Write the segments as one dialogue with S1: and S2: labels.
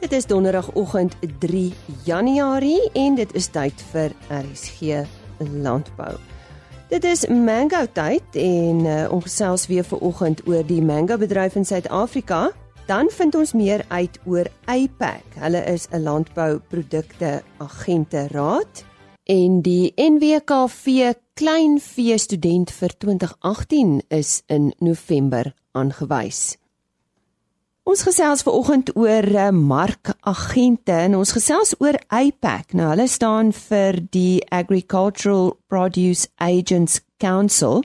S1: Dit is donderdagoggend 3 Januarie en dit is tyd vir RSG Landbou. Dit is mango tyd en uh, ons gesels weer ver oggend oor die mango bedryf in Suid-Afrika. Dan vind ons meer uit oor APAC. Hulle is 'n landbouprodukte agente raad en die NWKV kleinvee student vir 2018 is in November aangewys. Ons gesels ver oggend oor uh, markagente en ons gesels oor APAC. Nou hulle staan vir die Agricultural Produce Agents Council.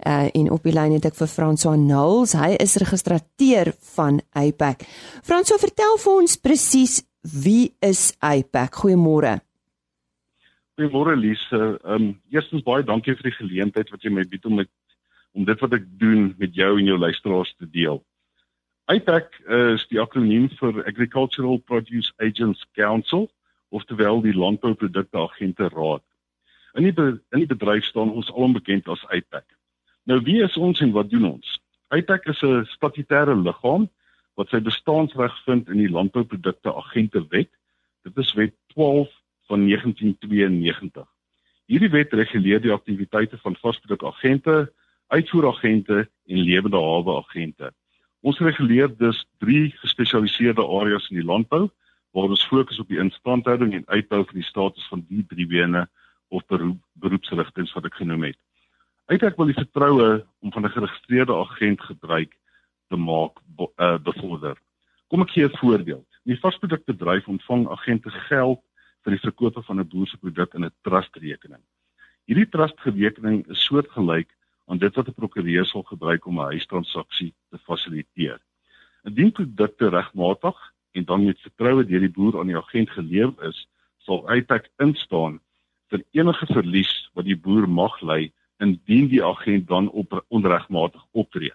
S1: Uh, en op die lyn het ek vir François Knowles. Hy is registrateur van APAC. François, vertel vir ons presies wie is APAC? Goeiemôre.
S2: Goeiemôre Lise. Ehm um, eerstens baie dankie vir die geleentheid wat jy my bied om met om dit wat ek doen met jou en jou luisteraars te deel. APAC is die akroniem vir Agricultural Produce Agents Council, oftewel die Landbouprodukte Agente Raad. In die in die bedryf staan ons alom bekend as APAC. Nou wie is ons en wat doen ons? APAC is 'n statutêre liggaam wat sy bestaansreg vind in die Landbouprodukte Agente Wet. Dit is Wet 12 van 1992. Hierdie wet reguleer die aktiwiteite van vasprodukagente, uitvoeragente en lewende hawe agente. Ons reguleer dus drie gespesialiseerde areas in die landbou waar ons fokus op die instandhouding en uitbou van die status van die drie bene of beroep, beroepsrigtinge wat ek genoem het. Uiteindelik wil die vertroue om van 'n geregistreerde agent gebruik te maak uh, bevorder. Kom ek gee 'n voorbeeld. Die varsprodukbedryf ontvang agente geld vir die verkoop van 'n boer se produk in 'n trustrekening. Hierdie trustrekening is soortgelyk aan dit wat 'n prokureur sal gebruik om 'n huistransaksie te fasiliteer. Indien produkte regmatig en dan met vertroue deur die boer aan die agent gelewer is, sal uitpak instaan vir enige verlies wat die boer mag ly indien die agent dan op onregmatig optree.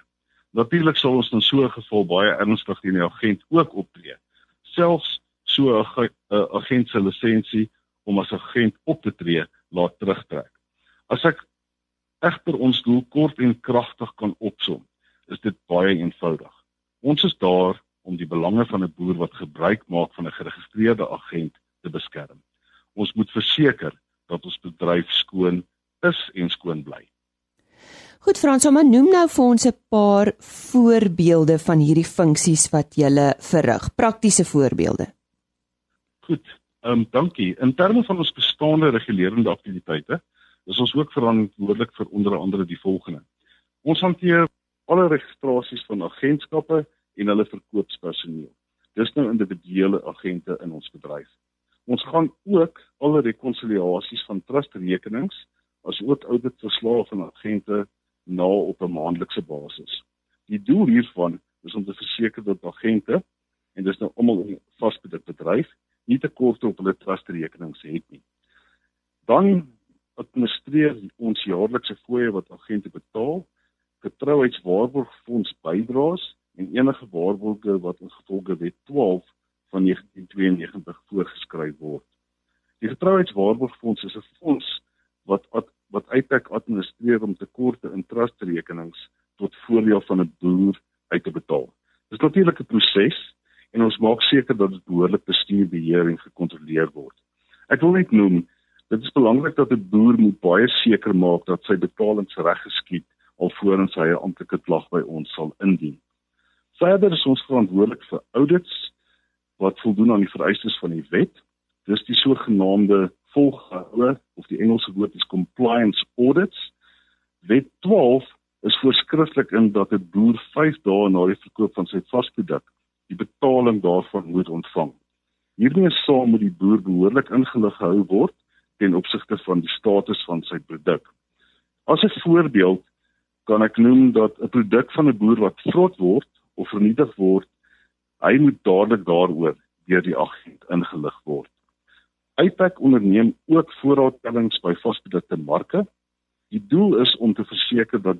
S2: Natuurlik sal ons in so 'n geval baie ernstig teen die agent ook optree. Selfs so 'n agent se lisensie om as agent op te tree laat terugtrek. As ek egter ons doel kort en kragtig kan opsom, is dit baie eenvoudig. Ons is daar om die belange van 'n boer wat gebruik maak van 'n geregistreerde agent te beskerm. Ons moet verseker dat ons bedryf skoon is en skoon bly.
S1: Goed Frans, maar noem nou vir ons 'n paar voorbeelde van hierdie funksies wat jy verrig, praktiese voorbeelde.
S2: Goed. Ehm um, dankie. In terme van ons bestaande regulerende aktiwiteite, is ons ook verantwoordelik vir onder andere die volgende. Ons hanteer alle registrasies van agentskappe en hulle verkoopspersoneel. Dis nou individuele agente in ons bedryf. Ons gaan ook alle rekonsiliasies van trustrekenings as ook auditverslae van agente na op 'n maandelikse basis. Die doel hiervan is om te verseker dat agente en dis nou almal in vasbedryf bedryf nie tekorte op hulle trustrekenings het nie. Dan administreer ons jaarlikse fooie wat agente betaal, getrouheidswaarborgfonds bydraes en enige waarborge wat in gevolge wet 12 van 1992 voorgeskryf word. Die getrouheidswaarborgfonds is 'n fonds wat wat uitpak administreer om tekorte in trustrekenings tot voordeel van 'n boer uit te betaal. Dis natuurlik 'n proses en ons maak seker dat dit behoorlik bestuur, beheer en gekontroleer word. Ek wil net noem Dit is belangrik dat 'n boer moet baie seker maak dat sy betalings reg geskied alvorens hy 'n amptelike klag by ons sal indien. Verder is ons verantwoordelik vir audits wat voldoen aan die vereistes van die wet. Dis die sogenaamde volgehoue of die Engelse woord is compliance audits. Wet 12 is voorskrifklik in dat 'n boer 5 dae na die verkoop van sy vasproduk die betaling daarvan moet ontvang. Hiermee saam moet die boer behoorlik ingelig gehou word ten opsigte van die status van sy produk. As 'n voorbeeld kan ek noem dat 'n produk van 'n boer wat vrot word of vernietig word, hy moet dadelik daaroor deur die agent ingelig word. Uitpak onderneem ook voorraadtellings by vasprodukte marke. Die doel is om te verseker dat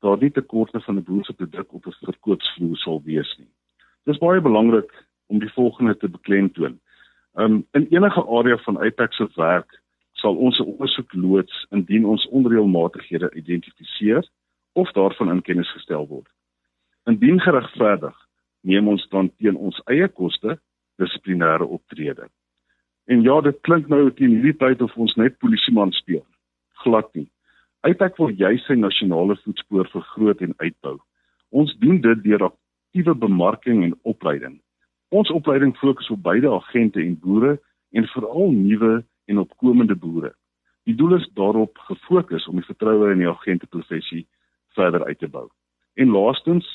S2: daar nie tekorte van 'n boer se produk op 'n verkoopsvloer sal wees nie. Dit is baie belangrik om die volgende te beklemtoon. Um in enige area van Uitpak se werk sal ons 'n ondersoek loods indien ons onreëlmatighede identifiseer of daarvan in kennis gestel word. Indien geregverdig, neem ons dan teen ons eie koste dissiplinêre optrede. En ja, dit klink nou teen hierdie tyd of ons net polisieman speel. Glad nie. Uitpak wil jy sy nasionale voetspoor vergroot en uitbou. Ons doen dit deur aktiewe bemarking en opleiding. Ons opleiding fokus op beide agente en boere en veral nuwe en opkomende boere. Die doel is daarop gefokus om die vertroue in die agenteprofessie verder uit te bou. En laastens,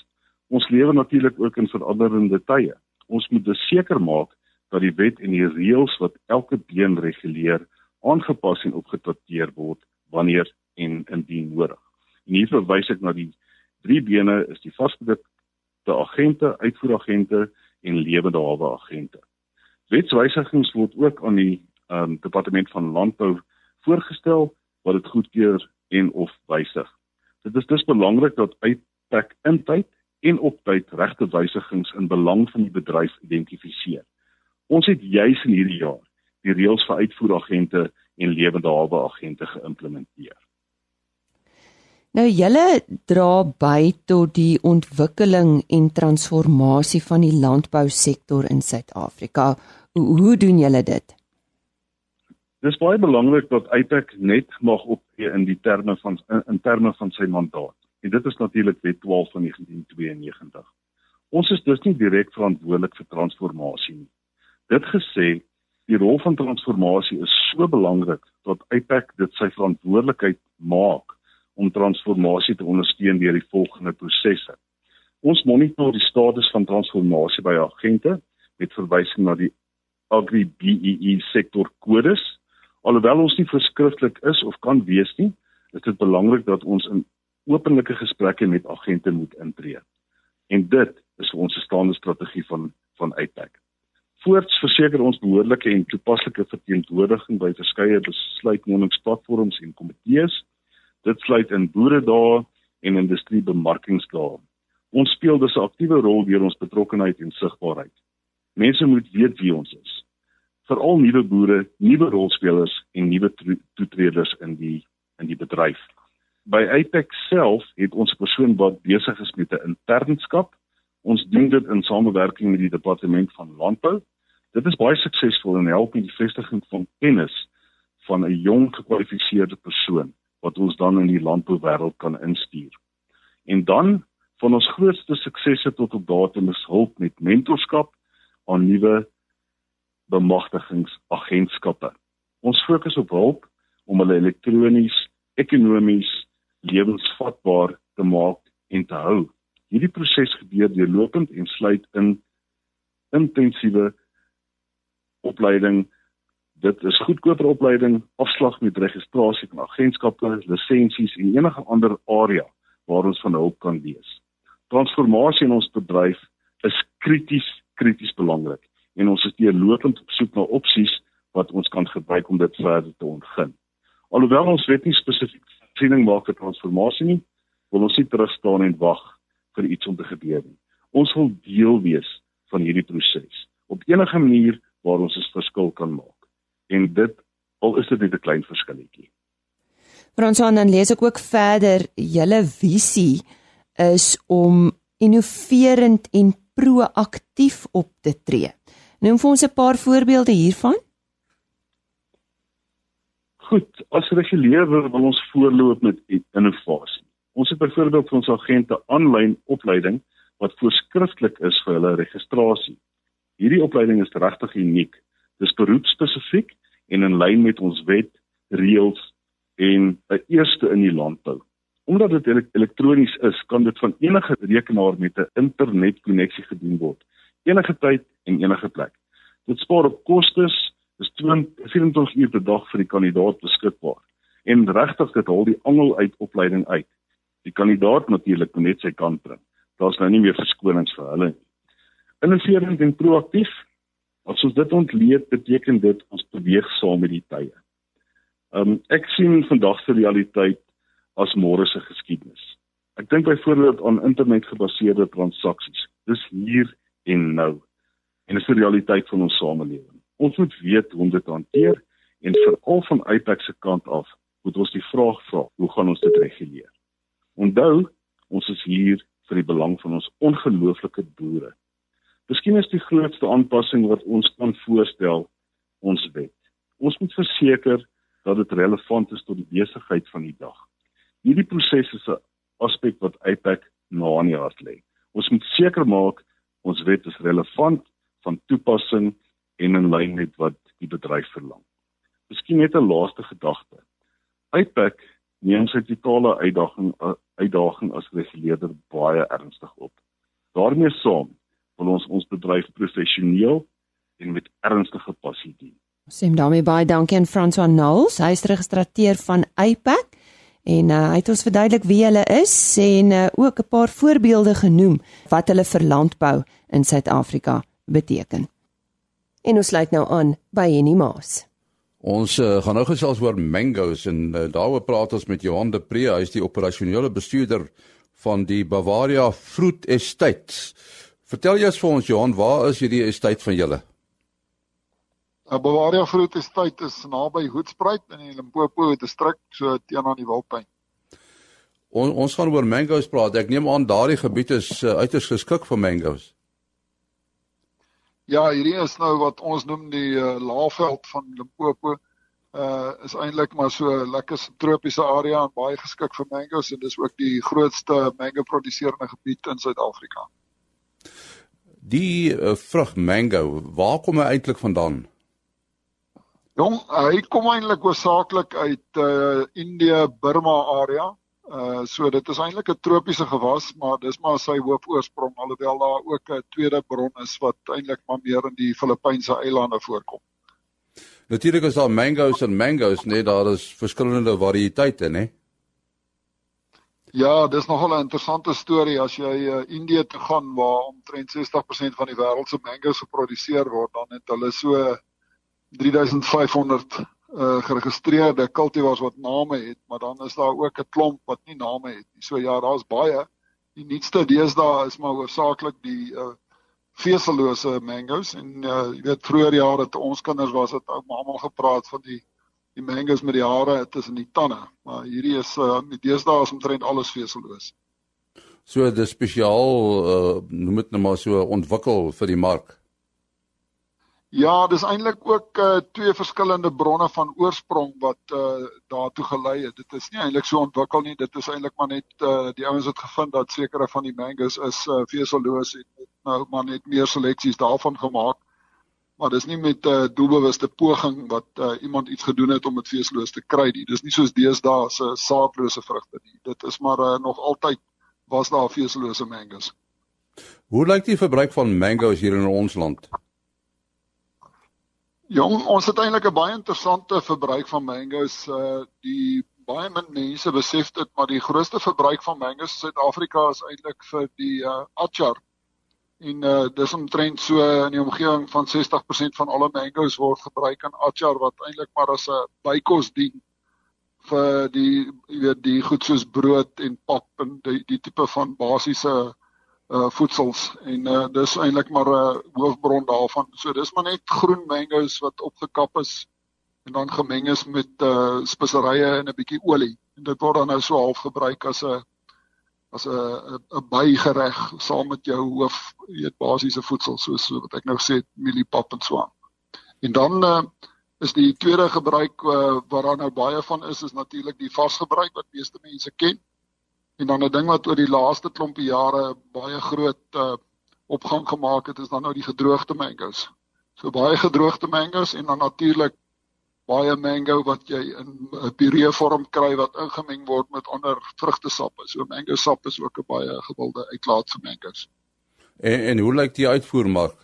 S2: ons lewe natuurlik ook in veranderende tye. Ons moet seker maak dat die wet en die reëls wat elke been reguleer aangepas en opgedateer word wanneer en indien nodig. En hier verwys ek na die drie bene is die vasbedikte agente, uitvoeragente en lewende hawe agente. Wetswysigings word ook aan die um, departement van landbou voorgestel wat dit goedkeur en of wysig. Dit is dus belangrik dat uitpak in tyd en op tyd regte wysigings in belang van die bedryf identifiseer. Ons het juis in hierdie jaar die reëls vir uitvoeragente en lewende hawe agente geïmplementeer.
S1: Nou julle dra by tot die ontwikkeling en transformasie van die landbousektor in Suid-Afrika. Hoe, hoe doen julle dit?
S2: Dis baie belangrik dat Uitek net mag optree in die terme van in, in terme van sy mandaat. En dit is natuurlik Wet 12 van 1992. Ons is dus nie direk verantwoordelik vir transformasie nie. Dit gesê, die rol van transformasie is so belangrik dat IPAC dit sy verantwoordelikheid maak om transformasie te ondersteun deur die volgende prosesse. Ons monitor die status van transformasie by agente met verwysing na die Agri BEE sektor kodes. Alhoewel ons nie verskriftelik is of kan wees nie, is dit belangrik dat ons in openlike gesprekke met agente moet intree. En dit is vir ons staande strategie van van IPAC. Voorts verseker ons behoorlike en toepaslike verteenwoordiging by verskeie besluitnemingsplatforms en komitees. Dit sluit in boeredae en industriebemarkingsdae. Ons speel dus 'n aktiewe rol deur ons betrokkeheid en sigbaarheid. Mense moet weet wie ons is. Veral nuwe boere, nuwe rolspelers en nuwe toetreders in die in die bedryf. By Apex self het ons persoon wat besig is met 'n internskap. Ons doen dit in samewerking met die departement van landbou Dit is baie suksesvol en help in die vestiging van kennis van 'n jong gekwalifiseerde persoon wat ons dan in die landbouwêreld kan instuur. En dan van ons grootste suksesse tot op datum is hulp met mentorskap aan nuwe bemagtigingsagentskappe. Ons fokus op hulp om hulle elektronies, ekonomies lewensvatbaar te maak en te hou. Hierdie proses gebeur deurlopend en sluit in intensiewe opleiding. Dit is goedkoper opleiding, afslag met registrasie van agentskappe, lisensies en enige ander area waar ons van hulp kan wees. Transformasie in ons bedryf is krities krities belangrik en ons is deurlopend op soek na opsies wat ons kan gebruik om dit verder te ontgin. Alhoewel ons weet nie spesifiek siening maak vir transformasie nie, wil ons nie terug staan en wag vir iets om te gebeur nie. Ons wil deel wees van hierdie proses. Op enige manier waar ons 'n verskil kan maak. En dit al is dit net 'n klein verskilletjie.
S1: Frans dan lees ek ook verder julle visie is om innoverend en proaktief op te tree. Noem vir ons 'n paar voorbeelde hiervan.
S2: Goed, as reguleerder wil ons voorloop met innovasie. Ons het byvoorbeeld vir ons agente aanlyn opleiding wat voorskrifklik is vir hulle registrasie. Hierdie opleiding is regtig uniek. Dis beroepspesifiek en in lyn met ons wet, reëls en 'n eerste in die landbou. Omdat dit elektronies is, kan dit van enige rekenaar met 'n internetkonneksie gedoen word, enige tyd en enige plek. Dit spaar op kostes, dis 24 uur per dag vir die kandidaat beskikbaar. En regtig dit hul die angel uit opleiding uit. Die kandidaat natuurlik moet net sy kant bring. Daar's nou nie meer verskonings vir hulle nie innoverend en proaktief. As ons dit ontleed, beteken dit ons beweeg saam met die tye. Um ek sien vandag se realiteit as môre se geskiedenis. Ek dink byvoorbeeld aan internetgebaseerde transaksies. Dis hier en nou. En dit is die realiteit van ons samelewing. Ons moet weet hoe om dit te hanteer en veral van Apex se kant af moet ons die vraag vra, hoe gaan ons dit reguleer? Onthou, ons is hier vir die belang van ons ongelooflike boere Miskien is die grootste aanpassing wat ons kan voorstel ons wet. Ons moet verseker dat dit relevant is tot die besigheid van die dag. Hierdie proses is 'n aspek wat APEC na aan die hart lê. Ons moet seker maak ons wet is relevant van toepassing en in lyn met wat die bedryf verlang. Miskien net 'n laaste gedagte. APEC neem sy totale uitdaging uitdaging as reguleerder baie ernstig op. daarmee saam wil ons ons bedryf professioneel en met ernstige passie dien.
S1: Sê daarmee baie dankie aan François Knowles, hy is registreer van APEC en uh, hy het ons verduidelik wie hulle is en uh, ook 'n paar voorbeelde genoem wat hulle vir landbou in Suid-Afrika beteken. En ons sluit nou aan by Henny Maas.
S3: Ons uh, gaan nou gesels oor mangoes en uh, daaroor praat ons met Johan de Pre, hy is die operasionele bestuurder van die Bavaria Fruit Estates. Vertel jy ons vir ons Johan, waar is hierdie estate van julle?
S4: 'n Bavaria Fruit Estate is naby Hoedspruit in die Limpopo distrik so teenoor die Wildtuin.
S3: On, ons gaan oor mangoes praat. Ek neem aan daardie gebied is uh, uiters geskik vir mangoes.
S4: Ja, hierdie is nou wat ons noem die uh, laafveld van Limpopo. Uh is eintlik maar so 'n lekker tropiese area en baie geskik vir mangoes en dis ook die grootste mango produseerende gebied in Suid-Afrika.
S3: Die uh, vrug mango, waar kom hy eintlik vandaan?
S4: Jong, hy kom eintlik hoofsaaklik uit uh Indië, Burma area. Uh so dit is eintlik 'n tropiese gewas, maar dis maar sy hoofoorsprong alhoewel daar ook 'n tweede bron is wat eintlik maar meer in die Filippynse eilande voorkom.
S3: Natuurlik is daar mangoes en mangoes, nee, daar is verskillende variëteite, nee.
S4: Ja, dis nogal 'n interessante storie as jy uh, Indië toe gaan waar omtrent 60% van die wêreld se mangoes geproduseer word, dan het hulle so 3500 uh geregistreerde kultivars wat name het, maar dan is daar ook 'n klomp wat nie name het nie. So ja, daar's baie. Die nuutste deesdae is maar hoofsaaklik die uh vesellose mangoes en uh jy weet vroeër jare toe ons kinders was het ou almal gepraat van die die mangoes met die hare tussen die tande, maar hierdie is uh deesdae is omtrent alles veselloos.
S3: So dis spesiaal uh noem dit nou maar so ontwikkel vir die mark.
S4: Ja, dis eintlik ook uh, twee verskillende bronne van oorsprong wat uh, daartoe gelei het. Dit is nie eintlik so ontwikkel nie. Dit is eintlik maar net uh, die ouens het gevind dat sekere van die mangoes is uh, veselloos en het nou maar net meer seleksies daarvan gemaak. Maar dis nie met 'n uh, doelbewuste poging wat uh, iemand iets gedoen het om dit veselloos te kry nie. Dis nie soos deesdae se saadlose vrugte nie. Dit is maar uh, nog altyd was daar vesellose mangoes.
S3: Hoe lyk die verbruik van mangoes hier in ons land?
S4: Jong, ons het eintlik 'n baie interessante verbruik van mangoes. Uh die baie min mense besef dit, maar die grootste verbruik van mangoes in Suid-Afrika is eintlik vir die uh achar. En uh dis omtrent so in die omgewing van 60% van alle mangoes word gebruik in achar wat eintlik maar as 'n bykos dien vir die jy weet die goed soos brood en pap en die die tipe van basiese uh voedsels en uh dis eintlik maar 'n uh, hoofbron daarvan. So dis maar net groen mangoes wat opgekap is en dan gemeng is met uh speserye en 'n bietjie olie. En dit word dan nou so half gebruik as 'n as 'n 'n bygereg saam met jou hoof eet basiese voedsel soos so wat ek nou sê mieliepap en so aan. En dan uh is die tweede gebruik uh, wat daar nou baie van is is natuurlik die vasgebruik wat meeste mense ken. En dan 'n ding wat oor die laaste klompie jare baie groot uh, opgang gemaak het, is dan nou die gedroogde mangoes. So baie gedroogde mangoes en dan natuurlik baie mango wat jy in 'n puree vorm kry wat ingemeng word met ander vrugtesappe. So mango sap is ook 'n baie gewilde uitlaat vir mangoes.
S3: En en hoe lyk die uitvoermark?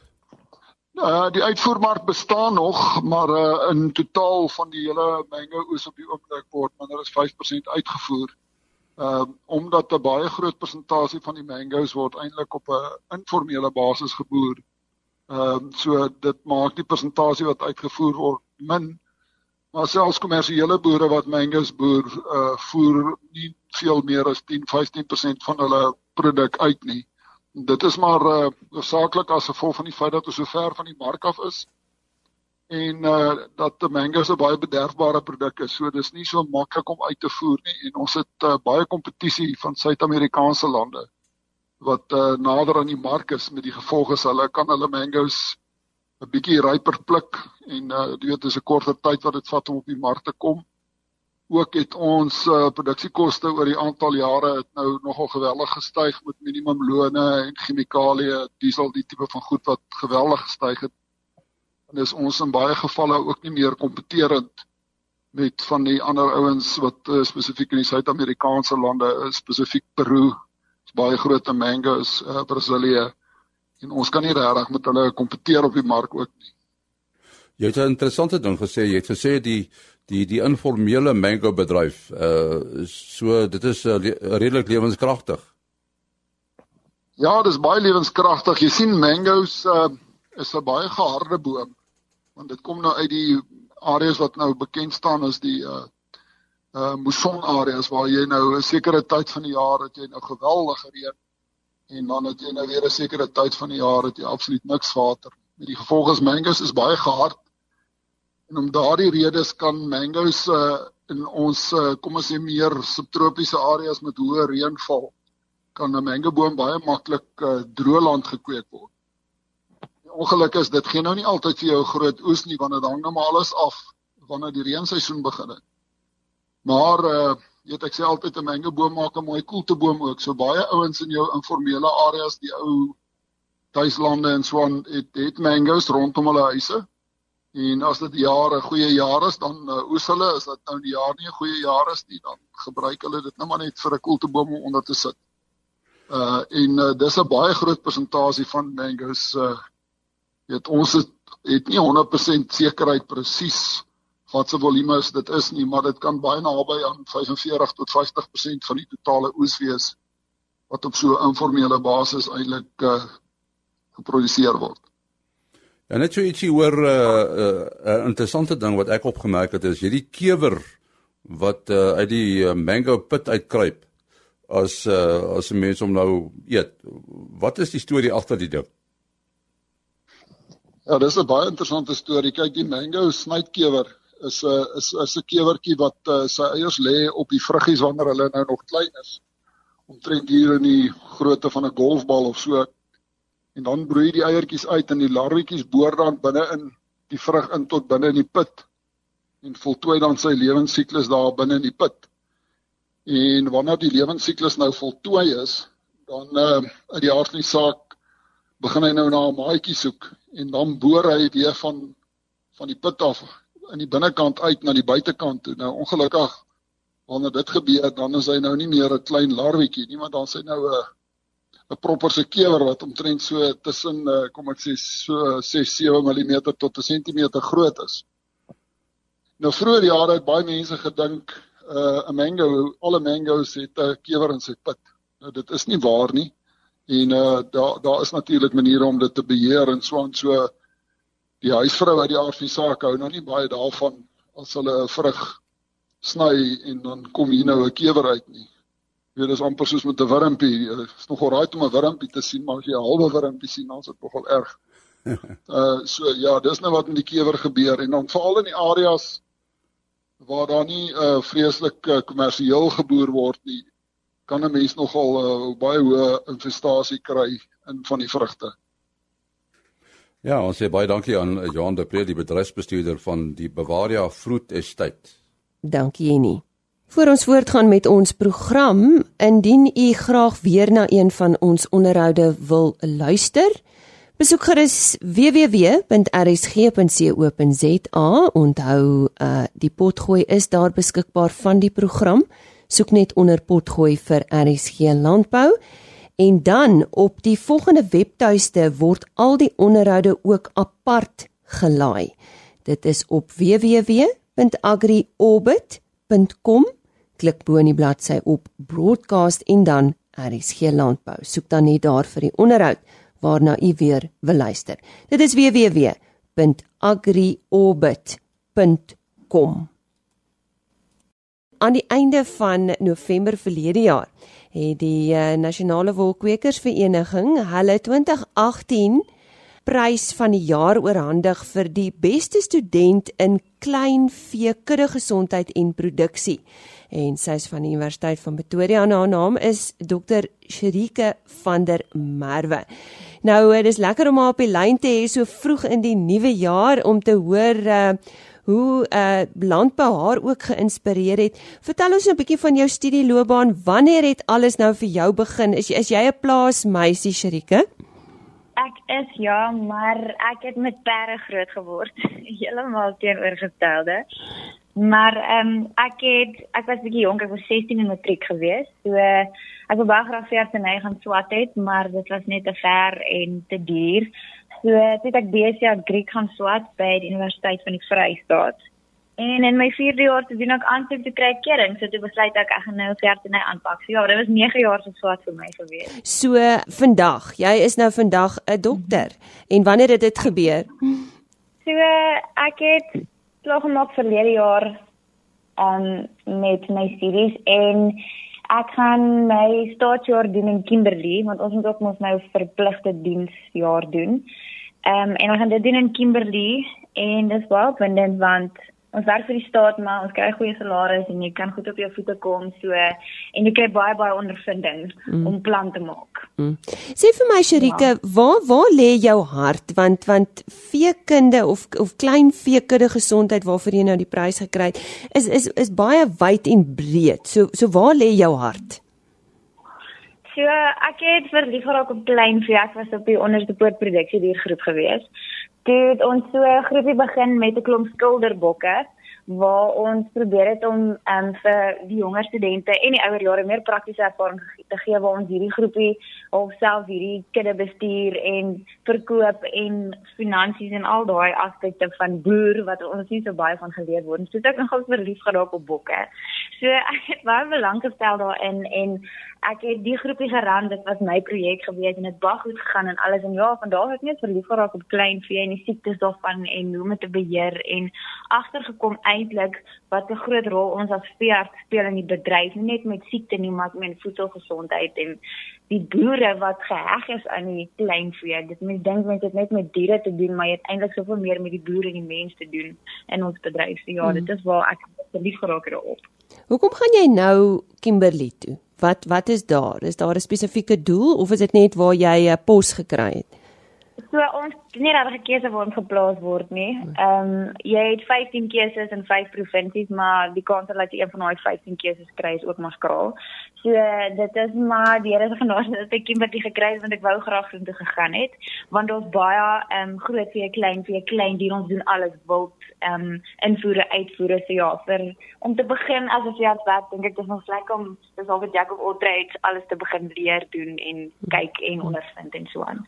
S4: Uh, die uitvoermark bestaan nog, maar uh, in totaal van die hele mango oes op die oomblik word minder as 5% uitgevoer Ehm um, omdat 'n baie groot persentasie van die mangoes word eintlik op 'n informele basis geboer. Ehm um, so dit maak die persentasie wat uitgevoer word min. Maar selfs kommersiële boere wat mangoes boer, uh voer nie veel meer as 10-15% van hulle produk uit nie. Dit is maar uh saaklik as gevolg van die feit dat ons so ver van die mark af is en uh dat die mango's 'n baie bederfbare produk is. So dis nie so maklik om uit te voer nie en ons het uh, baie kompetisie van Suid-Amerikaanse lande wat uh, nader aan die mark is met die gevolg is hulle kan hulle mangoes 'n bietjie ryper pluk en uh, jy weet dis 'n korter tyd wat dit vat om op die mark te kom. Ook het ons uh, produksiekoste oor die aantal jare het nou nogal geweldig gestyg met minimumlone en chemikalieë, diesel, die tipe van goed wat geweldig gestyg het. En dis ons in baie gevalle ook nie meer kompeterend met van die ander ouens wat uh, spesifiek in die Suid-Amerikaanse lande, uh, spesifiek Peru, is baie groot mangoes, uh, Brasilië en ons kan nie regtig met hulle kompeteer op die mark ook nie.
S3: Jy het 'n interessante ding gesê, jy het gesê die die die informele mango bedryf uh so dit is uh, le redelik lewenskragtig.
S4: Ja, dit is baie lewenskragtig. Jy sien mangoes uh is 'n baie geharde boom want dit kom nou uit die areas wat nou bekend staan as die uh uh mousson areas waar jy nou 'n sekere tyd van die jaar het jy nou geweldige reën en dan het jy nou weer 'n sekere tyd van die jaar het jy absoluut niks water. Met die gevolg is mangoes is baie gehard. En om daardie redes kan mangoes uh in ons uh, kom ons sê meer subtropiese areas met hoë reënval kan 'n mangoboom baie maklik uh, droëland gekweek word. Ongeluk is dit gee nou nie altyd vir jou groot oes nie want dit hang nou maar alles af wanneer die reenseisoen begin. Maar uh jy weet ek sê altyd 'n mangoboom maak 'n mooi koelteboom ook. So baie ouens in jou informele areas, die ou tuislande en so aan het het mangoes rondom hulle huise. En as dit jare goeie jare is, dan uh, oes hulle, as dit nou die jaar nie 'n goeie jaar is nie, dan gebruik hulle dit net maar net vir 'n koelteboom om onder te sit. Uh en uh, dis 'n baie groot persentasie van mangoes uh weet ons het, het nie 100% sekerheid presies wat se volume is dit is nie, maar dit kan baie naby aan 45 tot 50% van die totale oes wees wat op so 'n informele basis eintlik uh, geproduseer word.
S3: Ja net so ietsie hoor 'n uh, 'n uh, uh, interessante ding wat ek opgemerk het is hierdie kewer wat uh, uit die uh, mango pit uitkruip as uh, as 'n mens om nou eet. Wat is die storie agter die ding?
S4: Ja, dis 'n baie interessante storie. Kyk, die mango snytkewer is 'n is is 'n kewertjie wat uh, sy eiers lê op die vruggies wanneer hulle nou nog klein is. Omtrent hier in die grootte van 'n golfbal of so. En dan broei die eiertjies uit en die larwetjies boor dan binne in die vrug in tot binne in die put en voltooi dan sy lewensiklus daar binne in die put. En wanneer die lewensiklus nou voltooi is, dan uh uit die aard van die saak begin hy nou na 'n maatjie soek en dan boor hy weer van van die put af in die binnekant uit na die buitekant toe. Nou ongelukkig wanneer dit gebeur, dan is hy nou nie meer 'n klein larwetjie nie, maar dan sê nou 'n 'n proper se kewer wat omtrent so tussen eh, kom ek sê so 6 7 mm tot 'n sentimeter groot is. Nou vroeër jare het baie mense gedink uh, 'n uh, mango, alle mango's het 'n kewer in sy pit. Nou dit is nie waar nie. En uh, daar daar is natuurlik maniere om dit te beheer en so aan so die huisvrou uit die aard van die saak hou nou nie baie daarvan as hulle 'n vrug sny en dan kom hier nou 'n kewer uit nie. Jy weet dis amper soos met 'n wurmpie. Dit is nogal raai om 'n wurmpie te sien, maar as jy 'n halwe wurmpie sien, dan is dit nogal erg. uh so ja, dis nou wat met die kewer gebeur en dan veral in die areas waar daar nie uh, vreeslik uh, kommersieel geboer word nie, kan 'n mens nogal uh, baie hoë infestasie kry in van die vrugte.
S3: Ja, ons sê baie dankie aan Johan de Pre, die bedryfsbestuurder van die Bavaria Fruit Estate.
S1: Dankie Jenny. Voor ons voortgaan met ons program, indien u graag weer na een van ons onderhoude wil luister, besoek gerus www.rsg.co.za. Onthou, uh die potgooi is daar beskikbaar van die program. Soek net onder potgooi vir RSG Landbou en dan op die volgende webtuiste word al die onderhoude ook apart gelaai. Dit is op www.agriorbit.com. Klik bo in die bladsy op broadcast en dan RSG landbou. Soek dan net daar vir die onderhoud waarna u weer wil luister. Dit is www.agriorbit.com. Aan die einde van November verlede jaar het die uh, Nasionale Wolkwekersvereniging hulle 2018 prys van die jaar oorhandig vir die beste student in klein vee kudde gesondheid en produksie. en sy is van die Universiteit van Pretoria. Haar naam is Dr. Sherike van der Merwe. Nou, dit is lekker om haar op die lyn te hê so vroeg in die nuwe jaar om te hoor uh hoe uh landbou haar ook geïnspireer het. Vertel ons 'n bietjie van jou studieloopbaan. Wanneer het alles nou vir jou begin? Is is jy 'n plaasmeisie, Sherike?
S5: Ek is ja, maar ek het met perde groot geword. Heeltemal teenoorgestelde. Maar ehm um, ek het ek was bietjie jonk, ek was 16 in matriek gewees. So ek wou baie graag vir sy gaan swat het, maar dit was net te ver en te duur. So het ek BSc Griek gaan swat by die Universiteit van die Vrystaat. En in my 4de jaar te doen ek aansoek te kry kering, so toe besluit ek ek gaan nou verseny aanpak. So ja, dit was 9 jaar se swaat vir my gewees.
S1: So vandag, jy is nou vandag 'n dokter. En wanneer het dit gebeur?
S5: So ek het klaar gemaak verlede jaar um met my studies en ek gaan my staatsjaar doen in Kimberley, want ons moet ook mos nou verpligte diensjaar doen. Ehm um, en ons gaan dit doen in Kimberley en dis baie opwindend want ons werk vir die staat maar ons kry goeie salarisse en jy kan goed op jou voete kom so en jy kry baie baie ondervinding mm. om plan te maak. Mm.
S1: Sê vir my Sherike, ja. waar waar lê jou hart want want veekunde of of klein veekudde gesondheid waarvoor jy nou die prys gekry het is is is baie wyd en breed. So so waar lê jou hart?
S5: So ek het verlief geraak op klein vee. Ek was op die onderste poortproduksie diergroep gewees. Toe het ons so groepie begin met 'n klomp skilderbokke waar ons probeer het om um, vir die jonger studente en die ouer jare meer praktiese ervaring te gee waar ons hierdie groepie of self hierdie kudde bestuur en verkoop en finansies en al daai aspekte van boer wat ons nie so baie van geleer word. So ek het nogal verlief geraak op bokke. So ek het baie belang gestel daarin en ek het die groepie geran dit was my projek gewees en dit baie goed gegaan en alles en ja van daar het ek net verlief geraak op klein vee en die siektes daarvan en hoe om dit te beheer en agtergekom eintlik wat 'n groot rol ons as veearts speel in die bedryf nie net met siekte nie maar met voedselgesondheid en die boere wat geheg is aan die klein vee dit mense dink mense het net met diere te doen maar jy het eintlik soveel meer met die boere en die mense te doen in ons bedryf so ja mm. dit is waar ek verlief geraak het op
S1: Hoekom gaan jy nou Kimberley toe? Wat wat is daar? Is daar 'n spesifieke doel of is dit net waar jy 'n pos gekry het?
S5: So ons nie regtig 'n keuse waar ons geplaas word nie. Ehm um, jy het 15 keuses in 5 provinsies, maar die kans dat jy een van daai 15 keuses kry is ook maar skraal. So dit is maar die Here se genade dat ek iemand gekry het want ek wou graag so toe gegaan het, want ons baie ehm um, groot vir klein vir klein die ons doen alles wild ehm um, invoere uitvoere so ja, vir om te begin as ons ja werk, dink ek dis ons lekker om dis al wat Jacob Oldreich alles te begin leer doen en kyk en ondervind en so aan.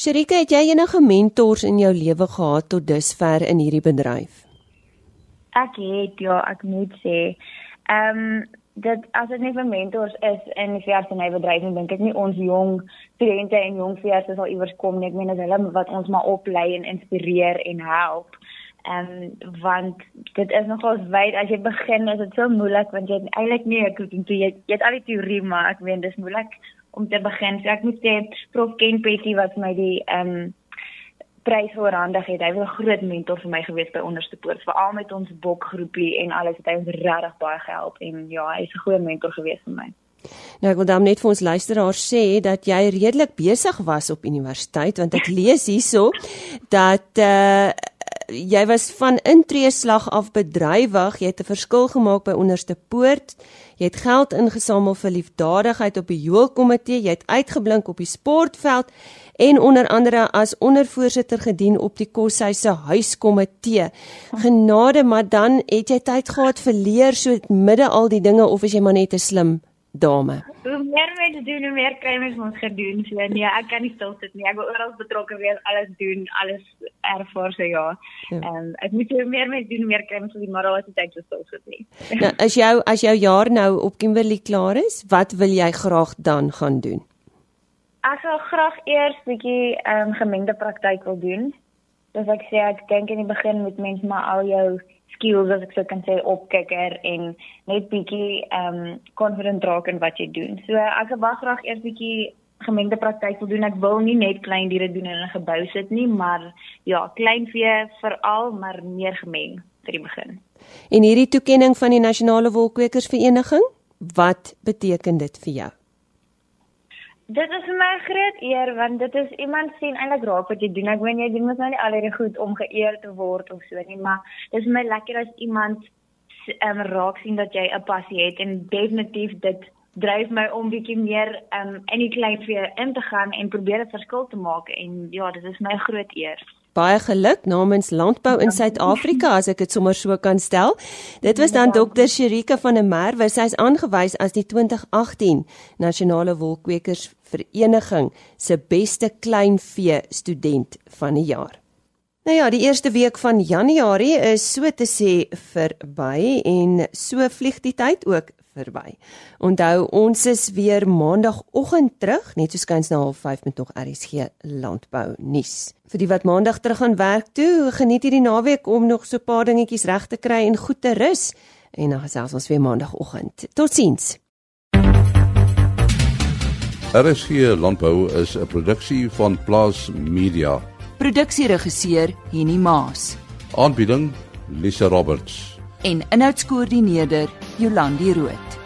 S1: Sherika, het jy enige mentors in jou lewe gehad tot dusver in hierdie bedryf?
S5: Ek het ja, ek moet sê. Ehm um, dat as dit nie vir mentors is in die veeartsenybedryf nie, dink ek nie ons jong studente en jong veeartse sal iewers kom nie. Ek meen as hulle wat ons maar oplei en inspireer en help. Ehm um, want dit is nogal wyd as jy begin is dit so moeilik want jy eintlik nie ek weet jy, jy het al die teorie maar ek meen dis moeilik om te begin. So ek moet sê Prof Ken Petty wat my die ehm um, prys voorhandig het. Hy was 'n groot mentor vir my gewees by Onderste Poort, veral met ons bokgroepie en alles het hy ons regtig baie gehelp en ja, hy's 'n goeie mentor gewees vir my.
S1: Nou ek wil dan net vir ons luisteraars sê dat jy redelik besig was op universiteit want ek lees hierso dat uh jy was van intreeslag af bedrywig, jy het 'n verskil gemaak by Onderste Poort. Jy het geld ingesamel vir liefdadigheid op die Joelkomitee, jy het uitgeblink op die sportveld en onder andere as ondervoorsitter gedien op die Koshuis se huiskomitee. Genade, maar dan het jy tyd gehad vir leer so midde al die dinge of is jy maar net 'n slim dame.
S5: Hoe meer mense doen, hoe meer kry mens ons gedoen. So nee, ek kan nie stil sit nie. Ek wil oral betrokke wees, alles doen, alles ervaar so ja. ja. Ehm ja. um, ek moet hoe meer mense doen, hoe meer kry mens die maar altyd tyd so stil sit nie.
S1: nou, as jou as jou jaar nou op Kimberley klaar is, wat wil jy graag dan gaan doen?
S5: Ek sal graag eers bietjie ehm um, gemengde praktyk wil doen. Dus ek sê ek dink in die begin moet mens maar al jou skills as ek sou kan sê opkikker en net bietjie ehm um, confident raak in wat jy doen. So ek baie graag eers bietjie gemengde praktyk wil doen. Ek wil nie net klein diere doen in 'n gebou sit nie, maar ja, kleinvee veral, maar meer gemeng. vir die begin.
S1: En hierdie toekenning van die Nasionale Wolkwekersvereniging, wat beteken dit vir jou?
S5: Dit is vir my 'n groot eer want dit is iemand sien eintlik raak wat jy doen. Ek weet jy doen mos nou nie al hierdie goed om geëer te word of so nie, maar dis vir my lekker as iemand um, raak sien dat jy 'n passie het en definitief dit dryf my om bietjie meer um, in die kleinvee in te gaan en probeer 'n verskil te maak en ja, dit is my groot eer.
S1: Baie geluk namens Landbou in Suid-Afrika as ek dit sommer so kan stel. Dit was dan Dr. Sherika van der Merwe, sy is aangewys as die 2018 Nasionale Wolkwekers Vereniging se beste kleinvee student van die jaar. Nou ja, die eerste week van Januarie is so te sê verby en so vlieg die tyd ook verby. Onthou, ons is weer maandagooggend terug, net so skuins na 05:30 met nog RSG landbou nuus. Vir die wat maandag terug aan werk toe, geniet hierdie naweek om nog so 'n paar dingetjies reg te kry en goed te rus en dan gesels ons weer maandagooggend. Totsiens.
S3: RSG landbou is 'n produksie van Plaas Media.
S6: Produksieregisseur Henny Maas
S3: Aanbieding Lisa Roberts
S6: en inhoudskoördineerder Jolandi Root.